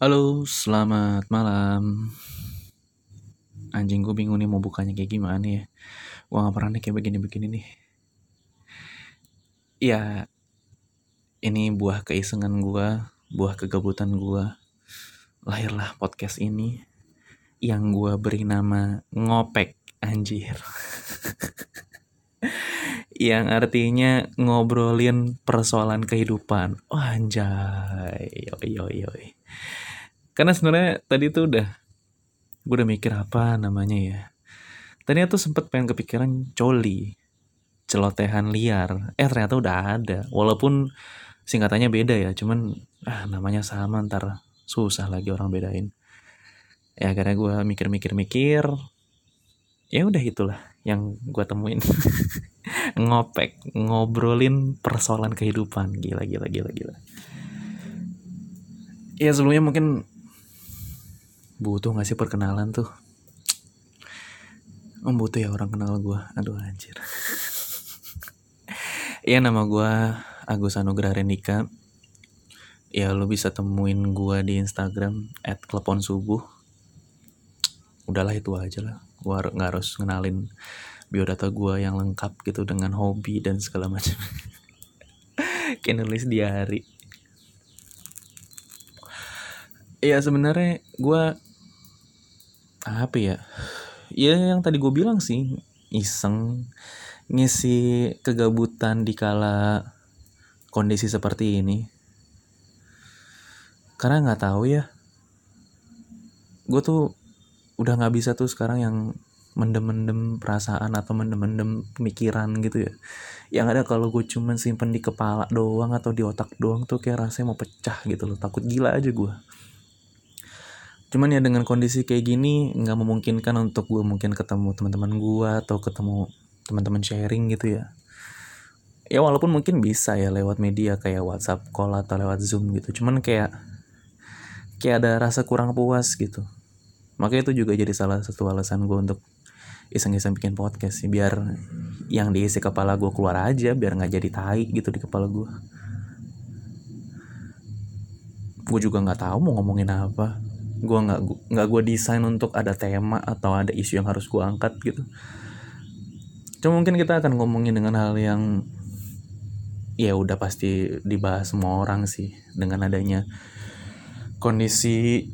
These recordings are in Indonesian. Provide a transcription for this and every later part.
Halo, selamat malam. Anjing gue bingung nih mau bukanya kayak gimana ya. Gue gak pernah nih kayak begini-begini nih. Ya, ini buah keisengan gue, buah kegabutan gue. Lahirlah podcast ini yang gue beri nama ngopek anjir. yang artinya ngobrolin persoalan kehidupan. Oh, anjay. Yoi, yoi, yoi. Karena sebenarnya tadi tuh udah gue udah mikir apa namanya ya. Tadi tuh sempet pengen kepikiran coli, celotehan liar. Eh ternyata udah ada. Walaupun singkatannya beda ya, cuman ah namanya sama ntar susah lagi orang bedain. Ya karena gue mikir-mikir-mikir, ya udah itulah yang gue temuin. Ngopek, ngobrolin persoalan kehidupan. Gila, gila, gila, gila. Ya sebelumnya mungkin butuh gak sih perkenalan tuh? Oh butuh ya orang kenal gue Aduh anjir. Iya nama gue Agus Anugrah Rendika. Ya lo bisa temuin gue di Instagram At Klepon Subuh. Udahlah itu aja lah. Gue gak harus ngenalin biodata gue yang lengkap gitu Dengan hobi dan segala macam. Kayak nulis diary Iya sebenarnya gue apa ya? Ya yang tadi gue bilang sih iseng ngisi kegabutan di kala kondisi seperti ini. Karena nggak tahu ya. Gue tuh udah nggak bisa tuh sekarang yang mendem-mendem perasaan atau mendem-mendem pemikiran gitu ya. Yang ada kalau gue cuman simpen di kepala doang atau di otak doang tuh kayak rasanya mau pecah gitu loh. Takut gila aja gue cuman ya dengan kondisi kayak gini nggak memungkinkan untuk gue mungkin ketemu teman-teman gue atau ketemu teman-teman sharing gitu ya. Ya walaupun mungkin bisa ya lewat media kayak WhatsApp call atau lewat Zoom gitu. Cuman kayak kayak ada rasa kurang puas gitu. Makanya itu juga jadi salah satu alasan gue untuk iseng-iseng bikin podcast sih biar yang diisi kepala gue keluar aja biar nggak jadi tai gitu di kepala gue gue juga nggak tahu mau ngomongin apa gue nggak nggak gue desain untuk ada tema atau ada isu yang harus gue angkat gitu. Cuma mungkin kita akan ngomongin dengan hal yang ya udah pasti dibahas semua orang sih dengan adanya kondisi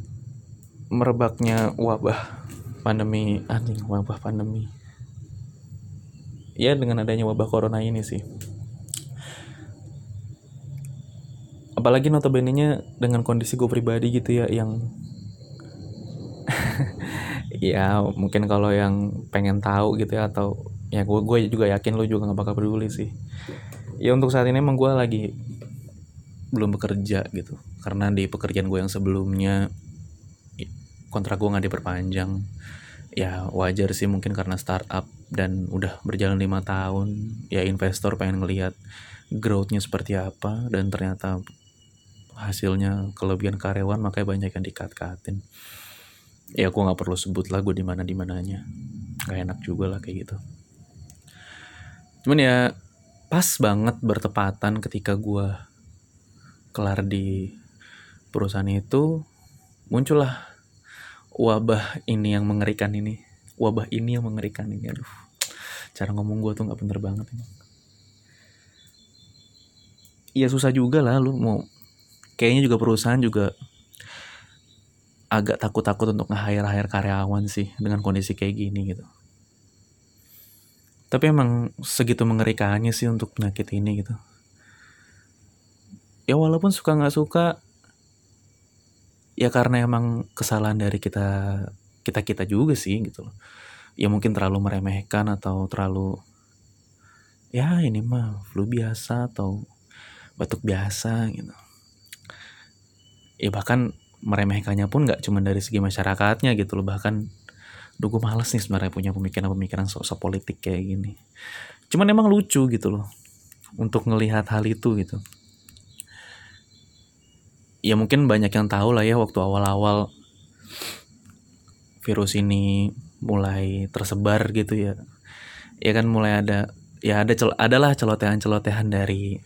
merebaknya wabah pandemi anjing wabah pandemi. Ya dengan adanya wabah corona ini sih. Apalagi notabene-nya dengan kondisi gue pribadi gitu ya yang ya mungkin kalau yang pengen tahu gitu ya atau ya gue gue juga yakin lo juga nggak bakal peduli sih. Ya untuk saat ini emang gue lagi belum bekerja gitu. Karena di pekerjaan gue yang sebelumnya kontrak gue nggak diperpanjang. Ya wajar sih mungkin karena startup dan udah berjalan lima tahun ya investor pengen ngelihat growthnya seperti apa dan ternyata hasilnya kelebihan karyawan makanya banyak yang dikat-katin ya aku nggak perlu sebut lah gue di mana di mananya. Enak juga lah kayak gitu. Cuman ya pas banget bertepatan ketika gue kelar di perusahaan itu muncullah wabah ini yang mengerikan ini. Wabah ini yang mengerikan ini aduh. Cara ngomong gue tuh nggak bener banget ini. Iya susah juga lah lu mau. Kayaknya juga perusahaan juga agak takut-takut untuk nge-hire-hire karyawan sih dengan kondisi kayak gini gitu. Tapi emang segitu mengerikannya sih untuk penyakit ini gitu. Ya walaupun suka nggak suka, ya karena emang kesalahan dari kita kita kita juga sih gitu loh. Ya mungkin terlalu meremehkan atau terlalu ya ini mah flu biasa atau batuk biasa gitu. Ya bahkan meremehkannya pun nggak cuma dari segi masyarakatnya gitu loh bahkan Duh gue males nih sebenarnya punya pemikiran-pemikiran sosok politik kayak gini. Cuman emang lucu gitu loh. Untuk ngelihat hal itu gitu. Ya mungkin banyak yang tahu lah ya waktu awal-awal virus ini mulai tersebar gitu ya. Ya kan mulai ada ya ada cel adalah celotehan-celotehan dari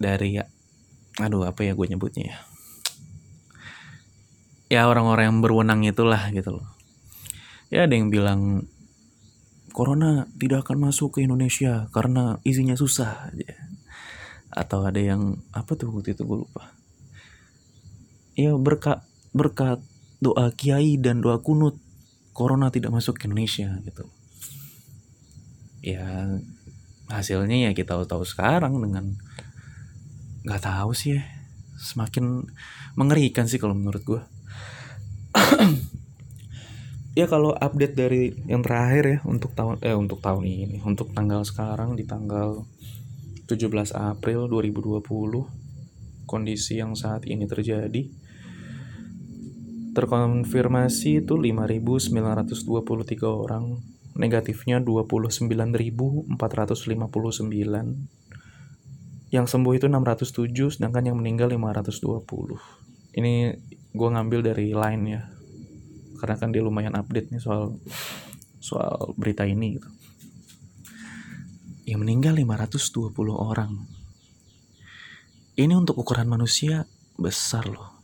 dari aduh apa ya gue nyebutnya ya ya orang-orang yang berwenang itulah gitu loh. Ya ada yang bilang corona tidak akan masuk ke Indonesia karena isinya susah. Ya. atau ada yang apa tuh waktu itu gue lupa. Ya berkat berkat doa kiai dan doa kunut corona tidak masuk ke Indonesia gitu. Ya hasilnya ya kita tahu sekarang dengan nggak tahu sih ya. Semakin mengerikan sih kalau menurut gue ya kalau update dari yang terakhir ya untuk tahun eh untuk tahun ini untuk tanggal sekarang di tanggal 17 April 2020 kondisi yang saat ini terjadi terkonfirmasi itu 5.923 orang negatifnya 29.459 yang sembuh itu 607 sedangkan yang meninggal 520 ini gue ngambil dari line ya. Karena kan dia lumayan update nih soal soal berita ini gitu. Yang meninggal 520 orang. Ini untuk ukuran manusia besar loh.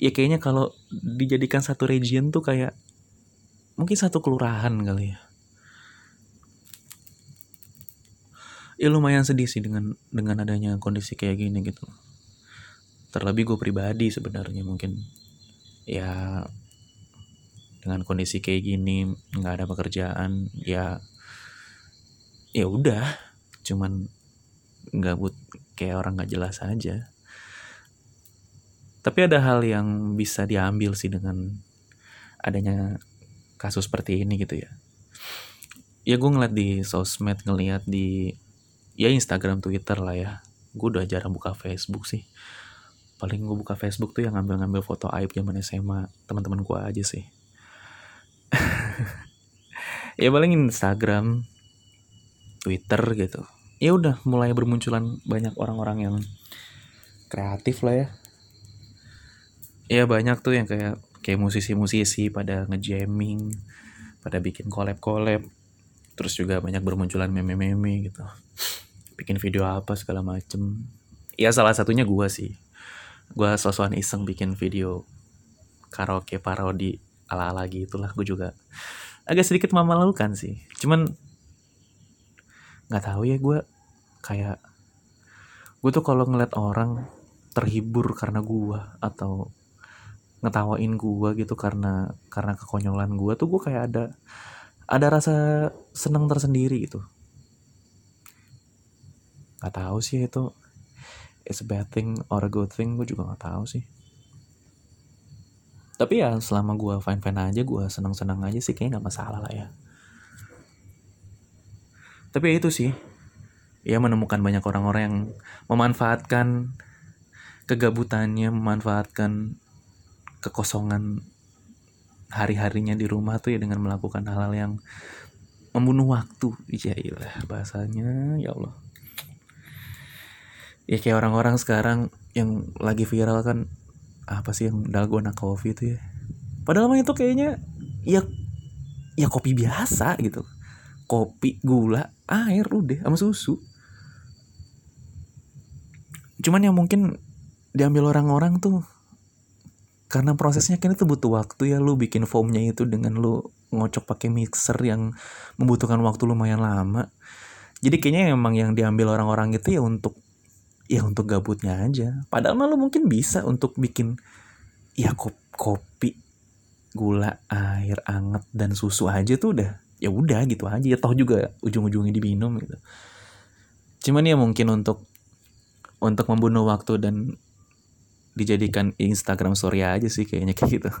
Ya kayaknya kalau dijadikan satu region tuh kayak mungkin satu kelurahan kali ya. Ya lumayan sedih sih dengan dengan adanya kondisi kayak gini gitu terlebih gue pribadi sebenarnya mungkin ya dengan kondisi kayak gini nggak ada pekerjaan ya ya udah cuman nggak but kayak orang nggak jelas aja tapi ada hal yang bisa diambil sih dengan adanya kasus seperti ini gitu ya. Ya gue ngeliat di sosmed, ngeliat di ya Instagram, Twitter lah ya. Gue udah jarang buka Facebook sih. Paling gue buka Facebook tuh yang ngambil-ngambil foto aib zaman SMA teman-teman gue aja sih. ya paling Instagram, Twitter gitu. Ya udah mulai bermunculan banyak orang-orang yang kreatif lah ya. Ya banyak tuh yang kayak kayak musisi-musisi pada ngejamming pada bikin collab-collab. Terus juga banyak bermunculan meme-meme gitu. Bikin video apa segala macem. Ya salah satunya gua sih gua sosokan iseng bikin video karaoke parodi ala-ala gitulah gue juga agak sedikit memalukan sih. Cuman nggak tahu ya gue kayak gue tuh kalau ngeliat orang terhibur karena gue atau ngetawain gue gitu karena karena kekonyolan gue tuh gue kayak ada ada rasa senang tersendiri gitu. Nggak tahu sih itu it's a bad thing or a good thing gue juga nggak tahu sih. Tapi ya selama gue fine fine aja gue senang senang aja sih kayaknya nggak masalah lah ya. Tapi ya itu sih. Ya menemukan banyak orang-orang yang memanfaatkan kegabutannya memanfaatkan kekosongan hari-harinya di rumah tuh ya dengan melakukan hal-hal yang membunuh waktu. Iya ilah bahasanya ya Allah ya kayak orang-orang sekarang yang lagi viral kan apa sih yang dalgona coffee itu ya? Padahal mah itu kayaknya ya ya kopi biasa gitu. Kopi gula air udah sama susu. Cuman yang mungkin diambil orang-orang tuh karena prosesnya kan itu butuh waktu ya lu bikin foamnya itu dengan lu ngocok pakai mixer yang membutuhkan waktu lumayan lama. Jadi kayaknya emang yang diambil orang-orang itu ya untuk ya untuk gabutnya aja. Padahal malu mungkin bisa untuk bikin ya kopi gula air anget dan susu aja tuh udah ya udah gitu aja. Ya toh juga ujung-ujungnya diminum gitu. Cuman ya mungkin untuk untuk membunuh waktu dan dijadikan Instagram story aja sih kayaknya kayak gitu.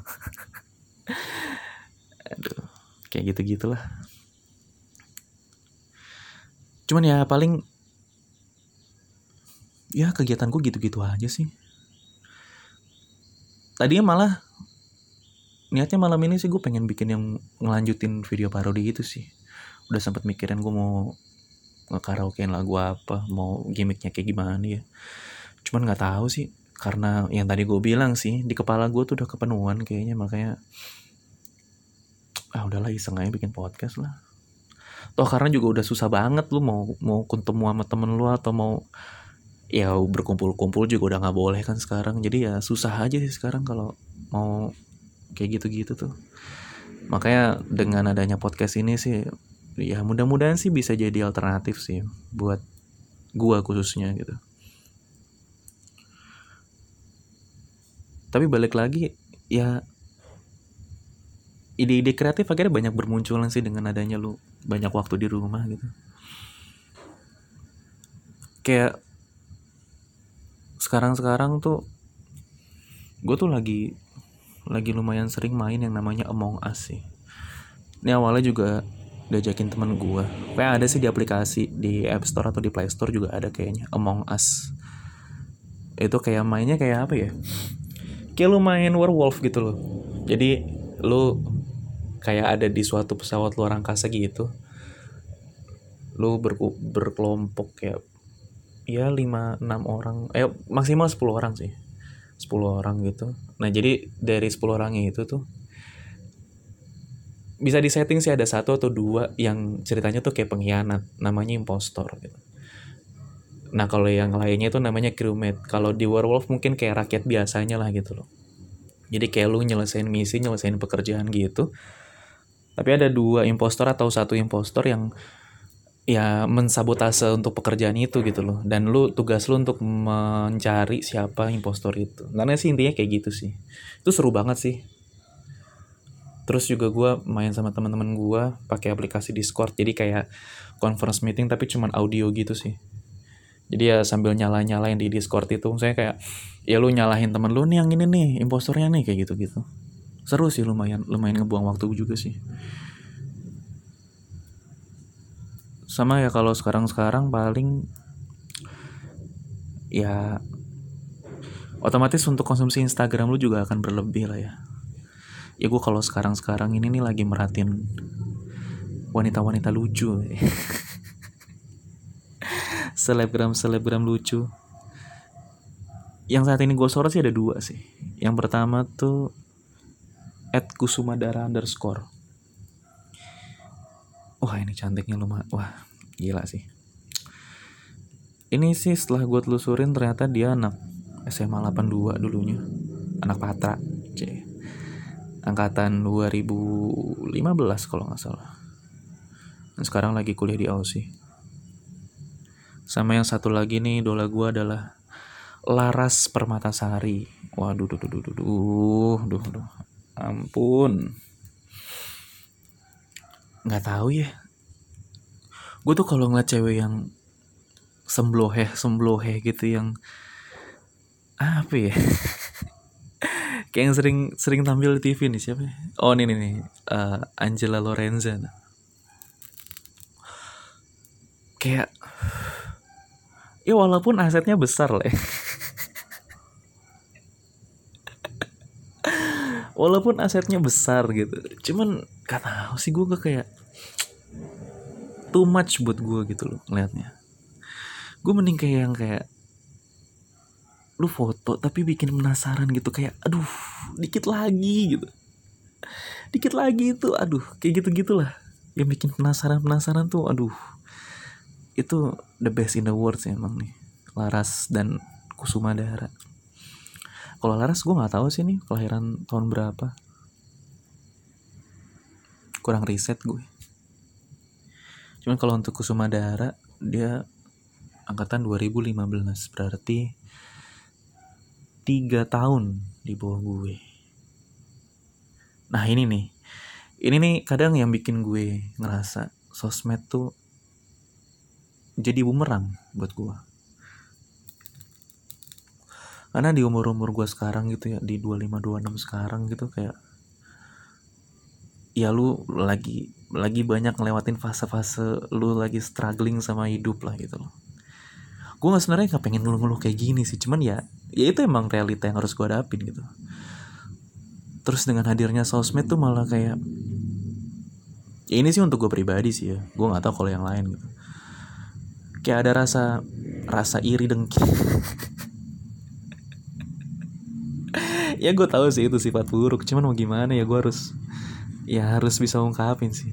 Aduh kayak gitu gitulah cuman ya paling ya kegiatan gue gitu-gitu aja sih. Tadinya malah niatnya malam ini sih gue pengen bikin yang ngelanjutin video parodi gitu sih. Udah sempet mikirin gue mau ngekaraokein lagu apa mau gimmicknya kayak gimana ya. Cuman nggak tahu sih karena yang tadi gue bilang sih di kepala gue tuh udah kepenuhan kayaknya makanya ah udahlah iseng aja bikin podcast lah. Toh karena juga udah susah banget lu mau mau ketemu sama temen lu atau mau ya berkumpul-kumpul juga udah nggak boleh kan sekarang. Jadi ya susah aja sih sekarang kalau mau kayak gitu-gitu tuh. Makanya dengan adanya podcast ini sih ya mudah-mudahan sih bisa jadi alternatif sih buat gua khususnya gitu. Tapi balik lagi ya ide-ide kreatif akhirnya banyak bermunculan sih dengan adanya lu banyak waktu di rumah gitu. Kayak sekarang-sekarang tuh gue tuh lagi lagi lumayan sering main yang namanya Among Us sih. Ini awalnya juga diajakin temen gue kayak ada sih di aplikasi di App Store atau di Play Store juga ada kayaknya Among Us. Itu kayak mainnya kayak apa ya? Kayak lu main werewolf gitu loh. Jadi lu kayak ada di suatu pesawat luar angkasa gitu lu ber berkelompok kayak ya 5 6 orang. Eh maksimal 10 orang sih. 10 orang gitu. Nah jadi dari 10 orangnya itu tuh bisa disetting sih ada satu atau dua yang ceritanya tuh kayak pengkhianat namanya impostor gitu. Nah kalau yang lainnya itu namanya crewmate. Kalau di werewolf mungkin kayak rakyat biasanya lah gitu loh. Jadi kayak lu nyelesain misi nyelesain pekerjaan gitu. Tapi ada dua impostor atau satu impostor yang ya mensabotase untuk pekerjaan itu gitu loh. Dan lu tugas lu untuk mencari siapa impostor itu. Karena sih intinya kayak gitu sih. Itu seru banget sih. Terus juga gue main sama teman-teman gue pakai aplikasi Discord. Jadi kayak conference meeting tapi cuman audio gitu sih. Jadi ya sambil nyala nyalain di Discord itu saya kayak ya lu nyalahin temen lu nih yang ini nih impostornya nih kayak gitu gitu seru sih lumayan lumayan ngebuang waktu juga sih sama ya kalau sekarang-sekarang paling ya otomatis untuk konsumsi Instagram lu juga akan berlebih lah ya. Ya gue kalau sekarang-sekarang ini nih lagi merhatiin wanita-wanita lucu. Selebgram selebgram lucu. Yang saat ini gue sorot sih ada dua sih. Yang pertama tuh at kusumadara underscore wah ini cantiknya lumayan. Wah gila sih. Ini sih setelah gue telusurin ternyata dia anak SMA 82 dulunya. Anak Patra C. Angkatan 2015 kalau nggak salah. Dan sekarang lagi kuliah di Aussie. Sama yang satu lagi nih idola gue adalah Laras Permatasari. Waduh duh duh duh duh duh duh, duh. ampun nggak tahu ya gue tuh kalau ngeliat cewek yang sembloheh sembloheh gitu yang apa ya kayak yang sering sering tampil di TV nih siapa ya? oh ini nih, nih uh, Angela Lorenza kayak ya walaupun asetnya besar lah ya. walaupun asetnya besar gitu. Cuman gak tahu sih gue kayak too much buat gue gitu loh ngeliatnya. Gue mending kayak yang kayak lu foto tapi bikin penasaran gitu. Kayak aduh dikit lagi gitu. Dikit lagi itu aduh kayak gitu gitulah yang bikin penasaran penasaran tuh aduh. Itu the best in the world sih emang nih. Laras dan Kusuma Dara kalau Laras gue nggak tahu sih nih kelahiran tahun berapa kurang riset gue cuman kalau untuk Kusuma Dara dia angkatan 2015 berarti tiga tahun di bawah gue. Nah ini nih, ini nih kadang yang bikin gue ngerasa sosmed tuh jadi bumerang buat gue. Karena di umur-umur gue sekarang gitu ya, di 25-26 sekarang gitu kayak ya lu lagi lagi banyak ngelewatin fase-fase lu lagi struggling sama hidup lah gitu loh. Gue nggak sebenarnya nggak pengen ngeluh-ngeluh kayak gini sih cuman ya ya itu emang realita yang harus gue hadapin gitu. Terus dengan hadirnya sosmed tuh malah kayak ya ini sih untuk gue pribadi sih ya gue nggak tahu kalau yang lain gitu. Kayak ada rasa rasa iri dengki ya gue tahu sih itu sifat buruk cuman mau gimana ya gue harus ya harus bisa ungkapin sih.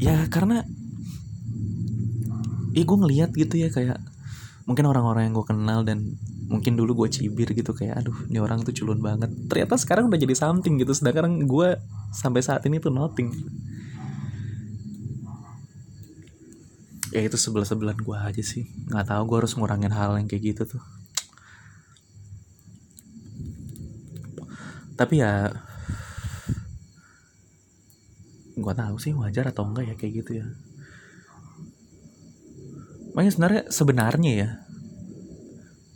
Ya karena ya gue ngeliat gitu ya kayak mungkin orang-orang yang gue kenal dan mungkin dulu gue cibir gitu kayak aduh ini orang tuh culun banget. Ternyata sekarang udah jadi something gitu sedangkan gue sampai saat ini tuh nothing. Ya itu sebelah sebelah gue aja sih. Nggak tahu gue harus ngurangin hal yang kayak gitu tuh tapi ya gue tahu sih wajar atau enggak ya kayak gitu ya. Makanya sebenarnya sebenarnya ya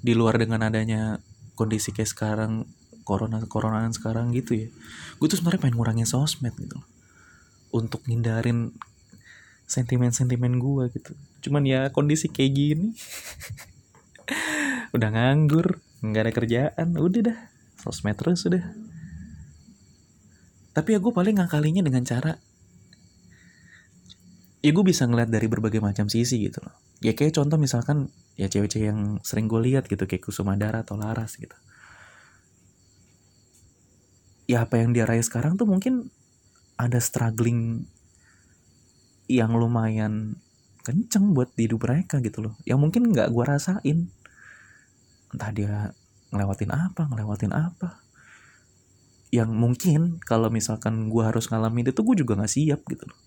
di luar dengan adanya kondisi kayak sekarang corona coronaan sekarang gitu ya gue tuh sebenarnya pengen ngurangin sosmed gitu. Untuk ngindarin sentimen-sentimen gue gitu. Cuman ya kondisi kayak gini udah nganggur nggak ada kerjaan udah dah sosmed terus udah. Tapi ya gue paling ngakalinya dengan cara ya gue bisa ngeliat dari berbagai macam sisi gitu loh. Ya kayak contoh misalkan ya cewek-cewek yang sering gue lihat gitu kayak Kusuma Dara atau Laras gitu. Ya apa yang dia raih sekarang tuh mungkin ada struggling yang lumayan kenceng buat hidup mereka gitu loh. Yang mungkin nggak gue rasain. Entah dia ngelewatin apa? Ngelewatin apa? Yang mungkin kalau misalkan gue harus ngalamin itu gue juga nggak siap gitu loh.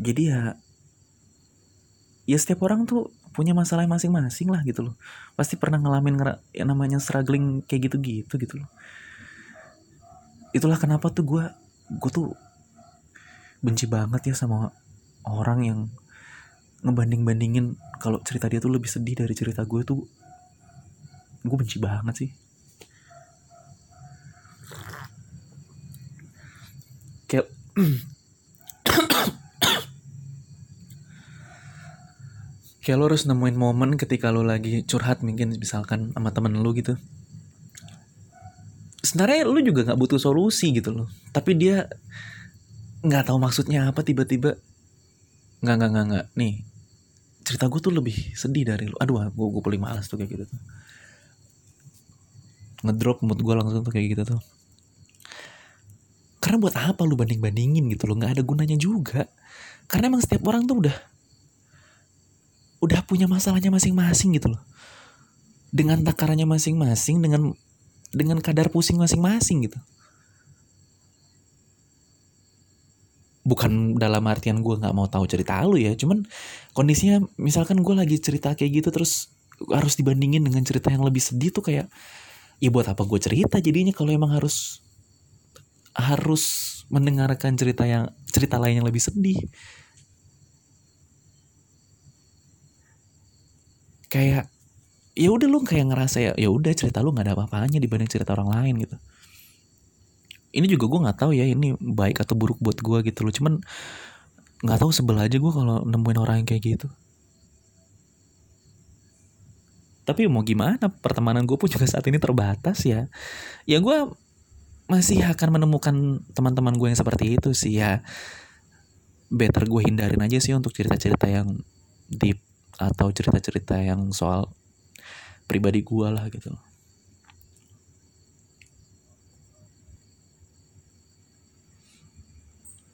Jadi ya ya setiap orang tuh punya masalah masing-masing lah gitu loh. Pasti pernah ngalamin yang namanya struggling kayak gitu-gitu gitu loh. Itulah kenapa tuh gue gue tuh benci banget ya sama orang yang ngebanding-bandingin kalau cerita dia tuh lebih sedih dari cerita gue tuh gue benci banget sih. Kayak kayak lo harus nemuin momen ketika lo lagi curhat mungkin misalkan sama temen lo gitu. Sebenarnya lo juga nggak butuh solusi gitu loh tapi dia nggak tahu maksudnya apa tiba-tiba nggak nggak nggak nggak. Nih cerita gue tuh lebih sedih dari lo aduh gue gue paling malas tuh kayak gitu tuh. Ngedrop mood gue langsung tuh kayak gitu tuh. Karena buat apa lu banding bandingin gitu loh? Nggak ada gunanya juga. Karena emang setiap orang tuh udah udah punya masalahnya masing-masing gitu loh. Dengan takarannya masing-masing dengan dengan kadar pusing masing-masing gitu bukan dalam artian gue nggak mau tahu cerita lu ya cuman kondisinya misalkan gue lagi cerita kayak gitu terus harus dibandingin dengan cerita yang lebih sedih tuh kayak ya buat apa gue cerita jadinya kalau emang harus harus mendengarkan cerita yang cerita lain yang lebih sedih? Kayak ya udah lu kayak ngerasa ya ya udah cerita lu nggak ada apa-apanya dibanding cerita orang lain gitu ini juga gue nggak tahu ya ini baik atau buruk buat gue gitu loh. Cuman nggak tahu sebel aja gue kalau nemuin orang yang kayak gitu. Tapi mau gimana pertemanan gue pun juga saat ini terbatas ya. Ya gue masih akan menemukan teman-teman gue yang seperti itu sih ya. Better gue hindarin aja sih untuk cerita-cerita yang deep atau cerita-cerita yang soal pribadi gue lah gitu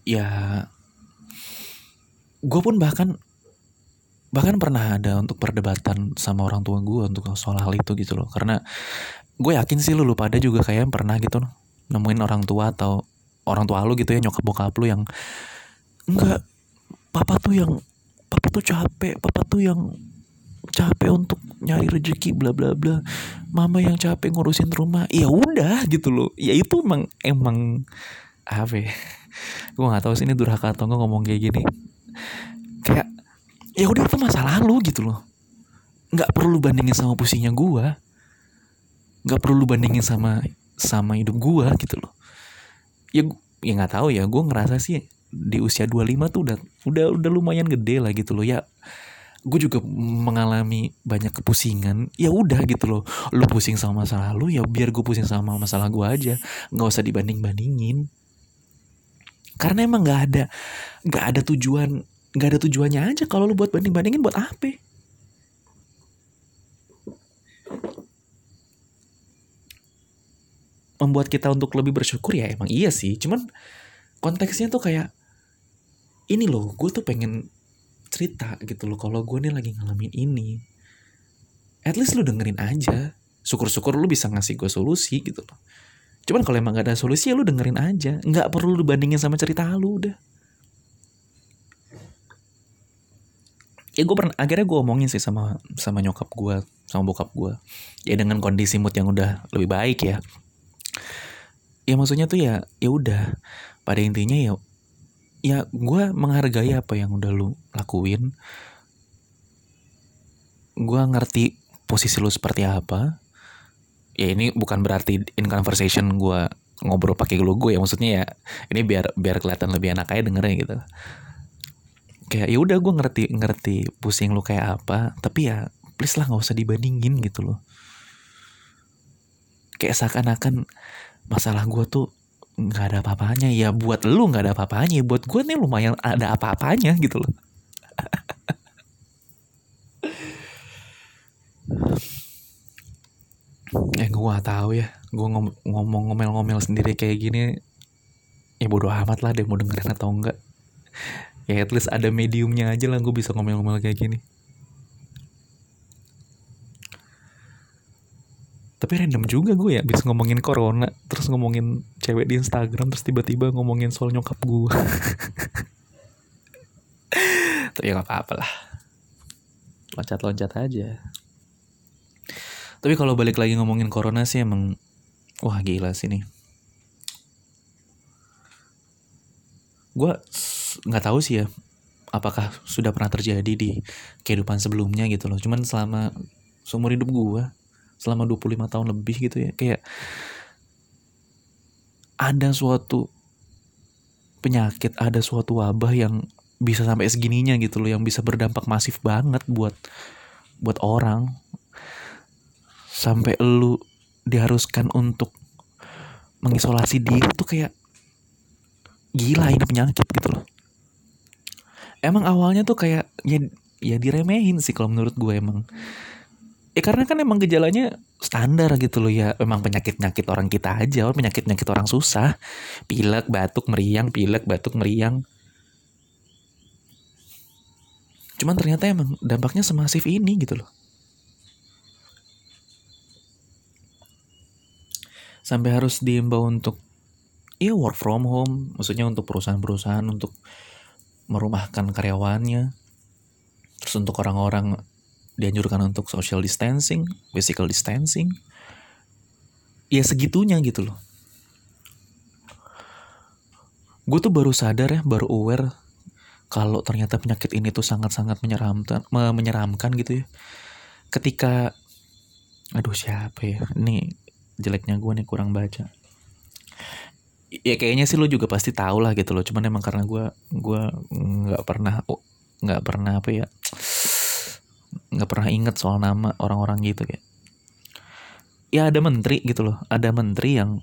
ya gue pun bahkan bahkan pernah ada untuk perdebatan sama orang tua gue untuk soal hal itu gitu loh. Karena gue yakin sih lu lupa ada juga kayak pernah gitu loh nemuin orang tua atau orang tua lu gitu ya nyokap bokap lu yang enggak papa tuh yang papa tuh capek papa tuh yang capek untuk nyari rezeki bla bla bla. Mama yang capek ngurusin rumah. Ya udah gitu loh. Ya itu emang emang apa ya? Gue nggak tahu sih ini durhaka atau nggak ngomong kayak gini. Kayak ya udah itu masa lalu gitu loh. Nggak perlu bandingin sama pusingnya gue nggak perlu bandingin sama sama hidup gue gitu loh. Ya ya nggak tahu ya gue ngerasa sih di usia 25 tuh udah udah udah lumayan gede lah gitu loh. Ya gue juga mengalami banyak kepusingan. Ya udah gitu loh. Lu pusing sama masa lalu ya biar gue pusing sama masalah gue aja. Nggak usah dibanding bandingin karena emang nggak ada nggak ada tujuan nggak ada tujuannya aja kalau lu buat banding bandingin buat apa? Membuat kita untuk lebih bersyukur ya emang iya sih. Cuman konteksnya tuh kayak ini loh gue tuh pengen cerita gitu loh kalau gue nih lagi ngalamin ini. At least lu dengerin aja. Syukur-syukur lu bisa ngasih gue solusi gitu loh cuman kalau emang gak ada solusi ya lu dengerin aja. Nggak perlu lu bandingin sama cerita lu udah. Ya gue pernah akhirnya gue omongin sih sama sama nyokap gue sama bokap gue ya dengan kondisi mood yang udah lebih baik ya. Ya maksudnya tuh ya ya udah. Pada intinya ya ya gue menghargai apa yang udah lu lakuin. Gue ngerti posisi lu seperti apa ya ini bukan berarti in conversation gue ngobrol pakai lu gue ya maksudnya ya ini biar biar kelihatan lebih enak aja dengernya gitu. Kayak ya udah gue ngerti ngerti pusing lu kayak apa tapi ya please lah nggak usah dibandingin gitu loh. Kayak seakan-akan masalah gue tuh nggak ada apa-apanya ya buat lu nggak ada apa-apanya buat gue nih lumayan ada apa-apanya gitu loh eh gue gak tahu ya. Gue ngom ngomong ngomel-ngomel sendiri kayak gini ya bodoh amat lah deh mau dengerin atau enggak. Ya at least ada mediumnya aja lah gue bisa ngomel-ngomel kayak gini. Tapi random juga gue ya bisa ngomongin corona terus ngomongin cewek di Instagram terus tiba-tiba ngomongin soal nyokap gue tapi ya nggak apa-apa lah. Loncat-loncat aja tapi kalau balik lagi ngomongin corona sih emang wah gila sih nih. Gue nggak tahu sih ya apakah sudah pernah terjadi di kehidupan sebelumnya gitu loh. Cuman selama seumur hidup gue selama 25 tahun lebih gitu ya kayak ada suatu penyakit ada suatu wabah yang bisa sampai segininya gitu loh yang bisa berdampak masif banget buat buat orang sampai lu diharuskan untuk mengisolasi diri tuh kayak gila ini penyakit gitu loh emang awalnya tuh kayak ya ya diremehin sih kalau menurut gue emang Ya karena kan emang gejalanya standar gitu loh ya. Emang penyakit-penyakit orang kita aja, penyakit-penyakit orang susah. Pilek, batuk, meriang, pilek, batuk, meriang. Cuman ternyata emang dampaknya semasif ini gitu loh. Sampai harus diimbau untuk ya work from home, maksudnya untuk perusahaan-perusahaan untuk merumahkan karyawannya. Terus untuk orang-orang dianjurkan untuk social distancing, physical distancing. Ya segitunya gitu loh. Gue tuh baru sadar ya, baru aware kalau ternyata penyakit ini tuh sangat-sangat menyeramkan, menyeramkan gitu ya. Ketika, aduh siapa ya, ini jeleknya gue nih kurang baca. Ya kayaknya sih lo juga pasti tahu lah gitu loh. Cuman emang karena gue gue nggak pernah nggak pernah apa ya nggak pernah inget soal nama orang-orang gitu kayak. Ya ada menteri gitu loh. Ada menteri yang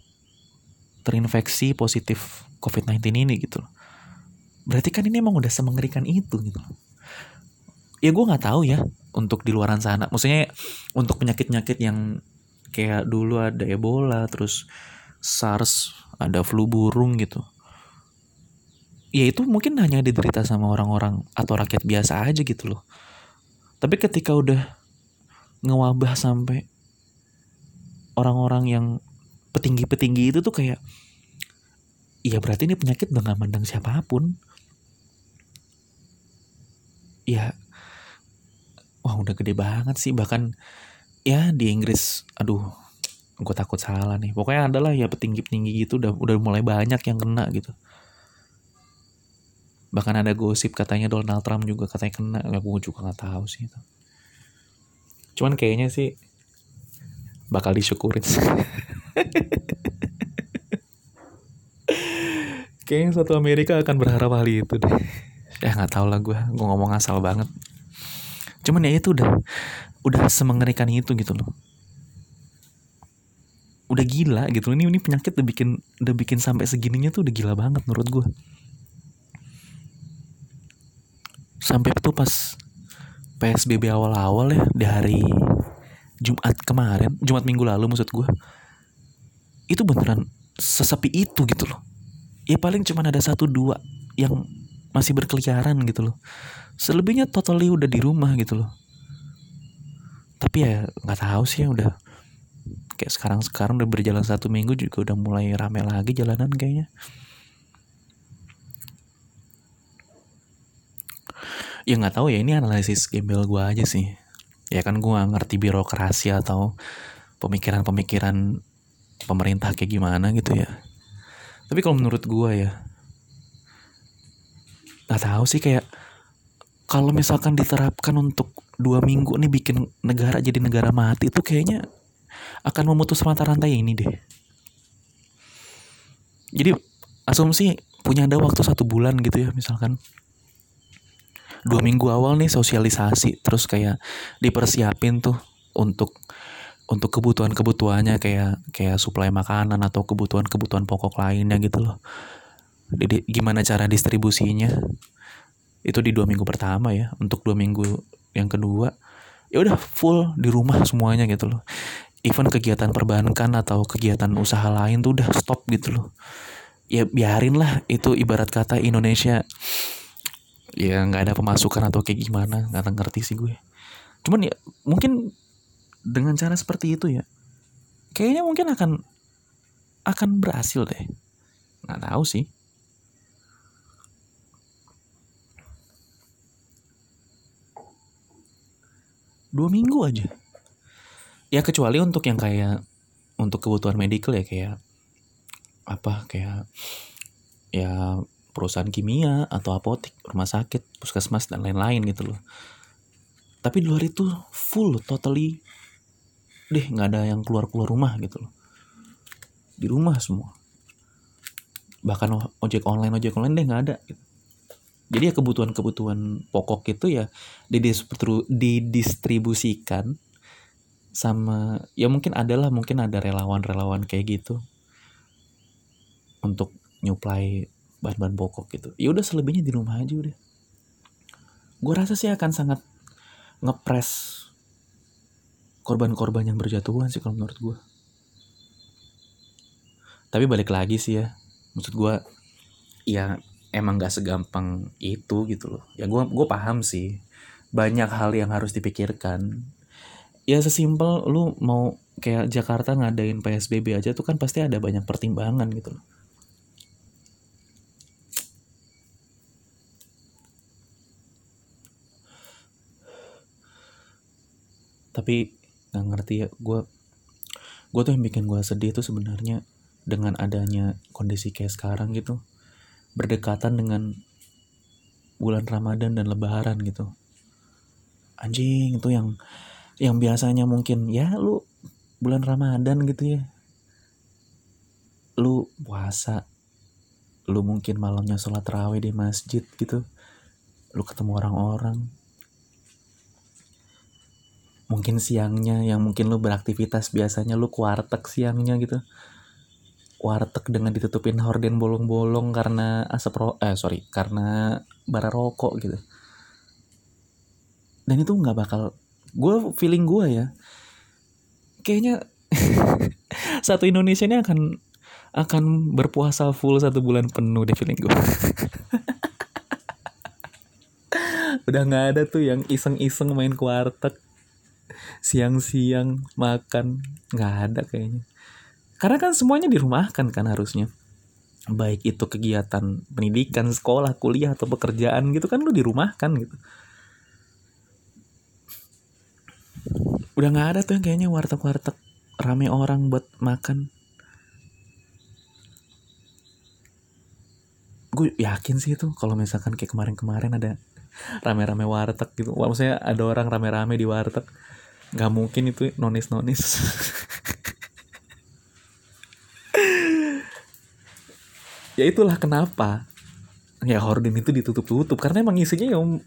terinfeksi positif COVID-19 ini gitu loh. Berarti kan ini emang udah semengerikan itu gitu loh. Ya gue nggak tahu ya untuk di luaran sana. Maksudnya untuk penyakit-penyakit yang kayak dulu ada Ebola terus SARS ada flu burung gitu. Ya itu mungkin hanya diderita sama orang-orang atau rakyat biasa aja gitu loh. Tapi ketika udah ngewabah sampai orang-orang yang petinggi-petinggi itu tuh kayak Iya berarti ini penyakit udah gak mandang siapa pun. Ya Wah udah gede banget sih Bahkan Ya di Inggris Aduh Gue takut salah nih. Pokoknya adalah ya petinggi-petinggi gitu Udah, udah mulai banyak yang kena gitu. Bahkan ada gosip katanya Donald Trump juga katanya kena ya gue juga nggak tahu sih itu. Cuman kayaknya sih bakal disyukurin kayaknya satu Amerika akan berharap hal itu deh. Ya nggak tahu lah gue gue ngomong asal banget. Cuman ya itu udah udah semengerikan itu gitu loh. Udah gila gitu ini ini penyakit udah bikin udah bikin sampai segininya tuh udah gila banget menurut gue sampai tuh pas PSBB awal-awal ya di hari Jumat kemarin, Jumat minggu lalu maksud gue, itu beneran sesepi itu gitu loh. Ya paling cuma ada satu dua yang masih berkeliaran gitu loh. Selebihnya totally udah di rumah gitu loh tapi ya nggak tahu sih udah kayak sekarang sekarang udah berjalan satu minggu juga udah mulai rame lagi jalanan kayaknya. Ya nggak tahu ya ini analisis gembel gue aja sih. Ya kan gue ngerti birokrasi atau pemikiran-pemikiran pemerintah kayak gimana gitu ya. Tapi kalau menurut gue ya nggak tahu sih kayak kalau misalkan diterapkan untuk dua minggu nih bikin negara jadi negara mati itu kayaknya akan memutus mata rantai ini deh jadi asumsi punya ada waktu satu bulan gitu ya misalkan dua minggu awal nih sosialisasi terus kayak dipersiapin tuh untuk untuk kebutuhan-kebutuhannya kayak kayak suplai makanan atau kebutuhan-kebutuhan pokok lainnya gitu loh. Jadi gimana cara distribusinya? Itu di dua minggu pertama ya. Untuk dua minggu yang kedua, ya udah full di rumah semuanya gitu loh. Even kegiatan perbankan atau kegiatan usaha lain tuh udah stop gitu loh. Ya biarin lah itu ibarat kata Indonesia ya nggak ada pemasukan atau kayak gimana nggak ngerti sih gue cuman ya mungkin dengan cara seperti itu ya kayaknya mungkin akan akan berhasil deh nggak tahu sih dua minggu aja ya kecuali untuk yang kayak untuk kebutuhan medical ya kayak apa kayak ya perusahaan kimia atau apotek, rumah sakit, puskesmas dan lain-lain gitu loh. Tapi di luar itu full totally deh nggak ada yang keluar keluar rumah gitu loh. Di rumah semua. Bahkan ojek online ojek online deh nggak ada. Gitu. Jadi ya kebutuhan-kebutuhan pokok itu ya didistribusikan sama ya mungkin adalah mungkin ada relawan-relawan kayak gitu untuk nyuplai bahan-bahan pokok gitu. Ya udah selebihnya di rumah aja udah. Gue rasa sih akan sangat ngepres korban-korban yang berjatuhan sih kalau menurut gue tapi balik lagi sih ya maksud gue ya emang gak segampang itu gitu loh. Ya gue gue paham sih. Banyak hal yang harus dipikirkan. Ya sesimpel lu mau kayak Jakarta ngadain PSBB aja tuh kan pasti ada banyak pertimbangan gitu loh. Tapi nggak ngerti ya gue gue tuh yang bikin gue sedih tuh sebenarnya dengan adanya kondisi kayak sekarang gitu berdekatan dengan bulan Ramadan dan Lebaran gitu. Anjing itu yang yang biasanya mungkin ya lu bulan Ramadan gitu ya. Lu puasa lu mungkin malamnya sholat raweh di masjid gitu. Lu ketemu orang-orang. Mungkin siangnya yang mungkin lu beraktivitas biasanya lu kuartek siangnya gitu warteg dengan ditutupin horden bolong-bolong karena asap ro eh sorry karena bara rokok gitu. Dan itu nggak bakal gue feeling gue ya kayaknya satu Indonesia ini akan akan berpuasa full satu bulan penuh deh feeling gue udah nggak ada tuh yang iseng-iseng main kuartek siang-siang makan nggak ada kayaknya karena kan semuanya dirumahkan kan harusnya. Baik itu kegiatan pendidikan sekolah kuliah atau pekerjaan gitu kan lu dirumahkan gitu. Udah nggak ada tuh yang kayaknya warteg-warteg rame orang buat makan. Gue yakin sih itu kalau misalkan kayak kemarin-kemarin ada rame-rame warteg gitu. Maksudnya ada orang rame-rame di warteg. Nggak mungkin itu nonis nonis ya itulah kenapa ya horden itu ditutup tutup karena emang isinya yang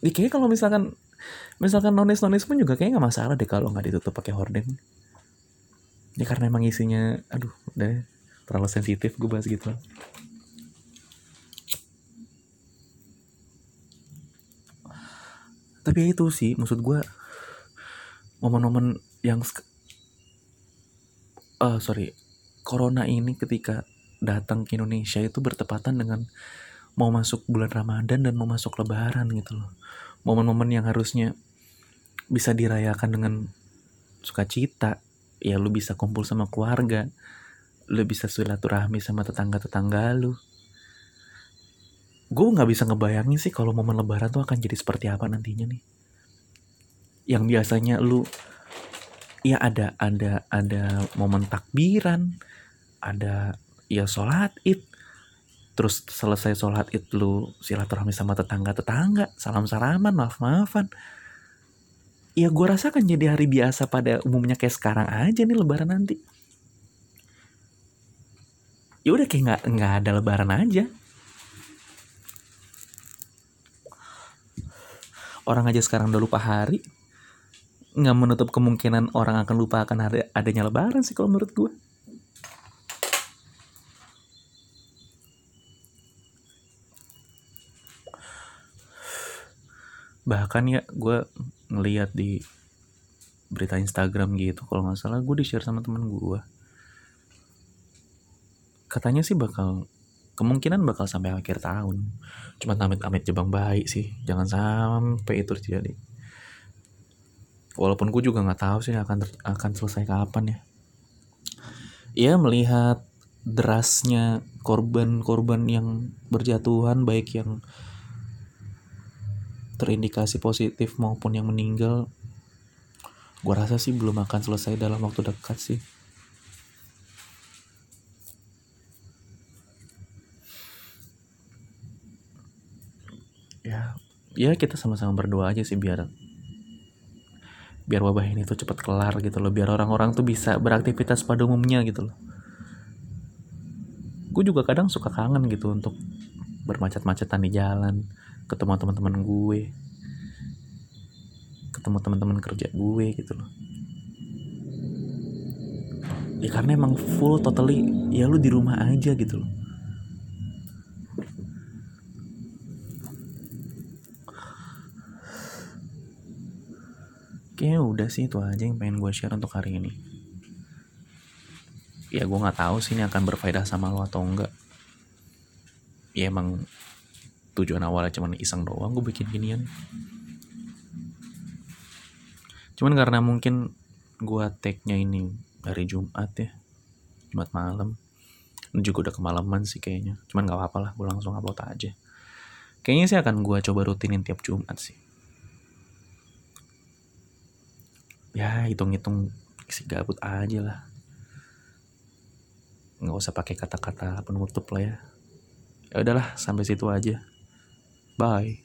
ya kayaknya kalau misalkan misalkan nonis nonis pun juga kayaknya nggak masalah deh kalau nggak ditutup pakai horden ya karena emang isinya aduh udah terlalu sensitif gue bahas gitu. Tapi ya itu sih maksud gue momen-momen yang uh, sorry corona ini ketika datang ke Indonesia itu bertepatan dengan mau masuk bulan Ramadan dan mau masuk Lebaran gitu loh. Momen-momen yang harusnya bisa dirayakan dengan sukacita. Ya lu bisa kumpul sama keluarga lu bisa silaturahmi sama tetangga-tetangga lu. Gue nggak bisa ngebayangin sih kalau momen lebaran tuh akan jadi seperti apa nantinya nih. Yang biasanya lu ya ada ada ada momen takbiran ada ya sholat id. Terus selesai sholat id lu silaturahmi sama tetangga tetangga salam salaman maaf maafan ya gue rasa kan jadi hari biasa pada umumnya kayak sekarang aja nih lebaran nanti. Ya udah kayak nggak nggak ada lebaran aja. Orang aja sekarang udah lupa hari. Nggak menutup kemungkinan orang akan lupa akan ada adanya lebaran sih kalau menurut gue bahkan ya gue ngeliat di berita Instagram gitu kalau nggak salah gue di share sama temen gue katanya sih bakal kemungkinan bakal sampai akhir tahun. Cuma amit-amit jebang baik sih jangan sampai itu terjadi. Walaupun gue juga nggak tahu sih akan akan selesai kapan ya. Ya melihat derasnya korban-korban yang berjatuhan baik yang terindikasi positif maupun yang meninggal gue rasa sih belum akan selesai dalam waktu dekat sih. Ya ya kita sama-sama berdoa aja sih biar biar wabah ini tuh cepat kelar gitu loh biar orang-orang tuh bisa beraktivitas pada umumnya gitu loh. Gue juga kadang suka kangen gitu untuk bermacet-macetan di jalan ketemu teman-teman gue. Ketemu teman-teman kerja gue gitu loh. Ya karena emang full totally ya lu di rumah aja gitu loh. Kayaknya udah sih itu aja yang pengen gue share untuk hari ini. Ya gue nggak tahu sih ini akan berfaedah sama lo atau enggak. Ya emang tujuan awalnya cuman iseng doang gue bikin ginian. Cuman karena mungkin gue tag-nya ini dari Jumat ya Jumat malam ini juga udah kemalaman sih kayaknya. Cuman nggak apa-apa lah gue langsung upload aja. Kayaknya sih akan gue coba rutinin tiap Jumat sih. Ya hitung-hitung si gabut aja lah. Nggak usah pakai kata-kata penutup lah ya. Ya udahlah sampai situ aja bye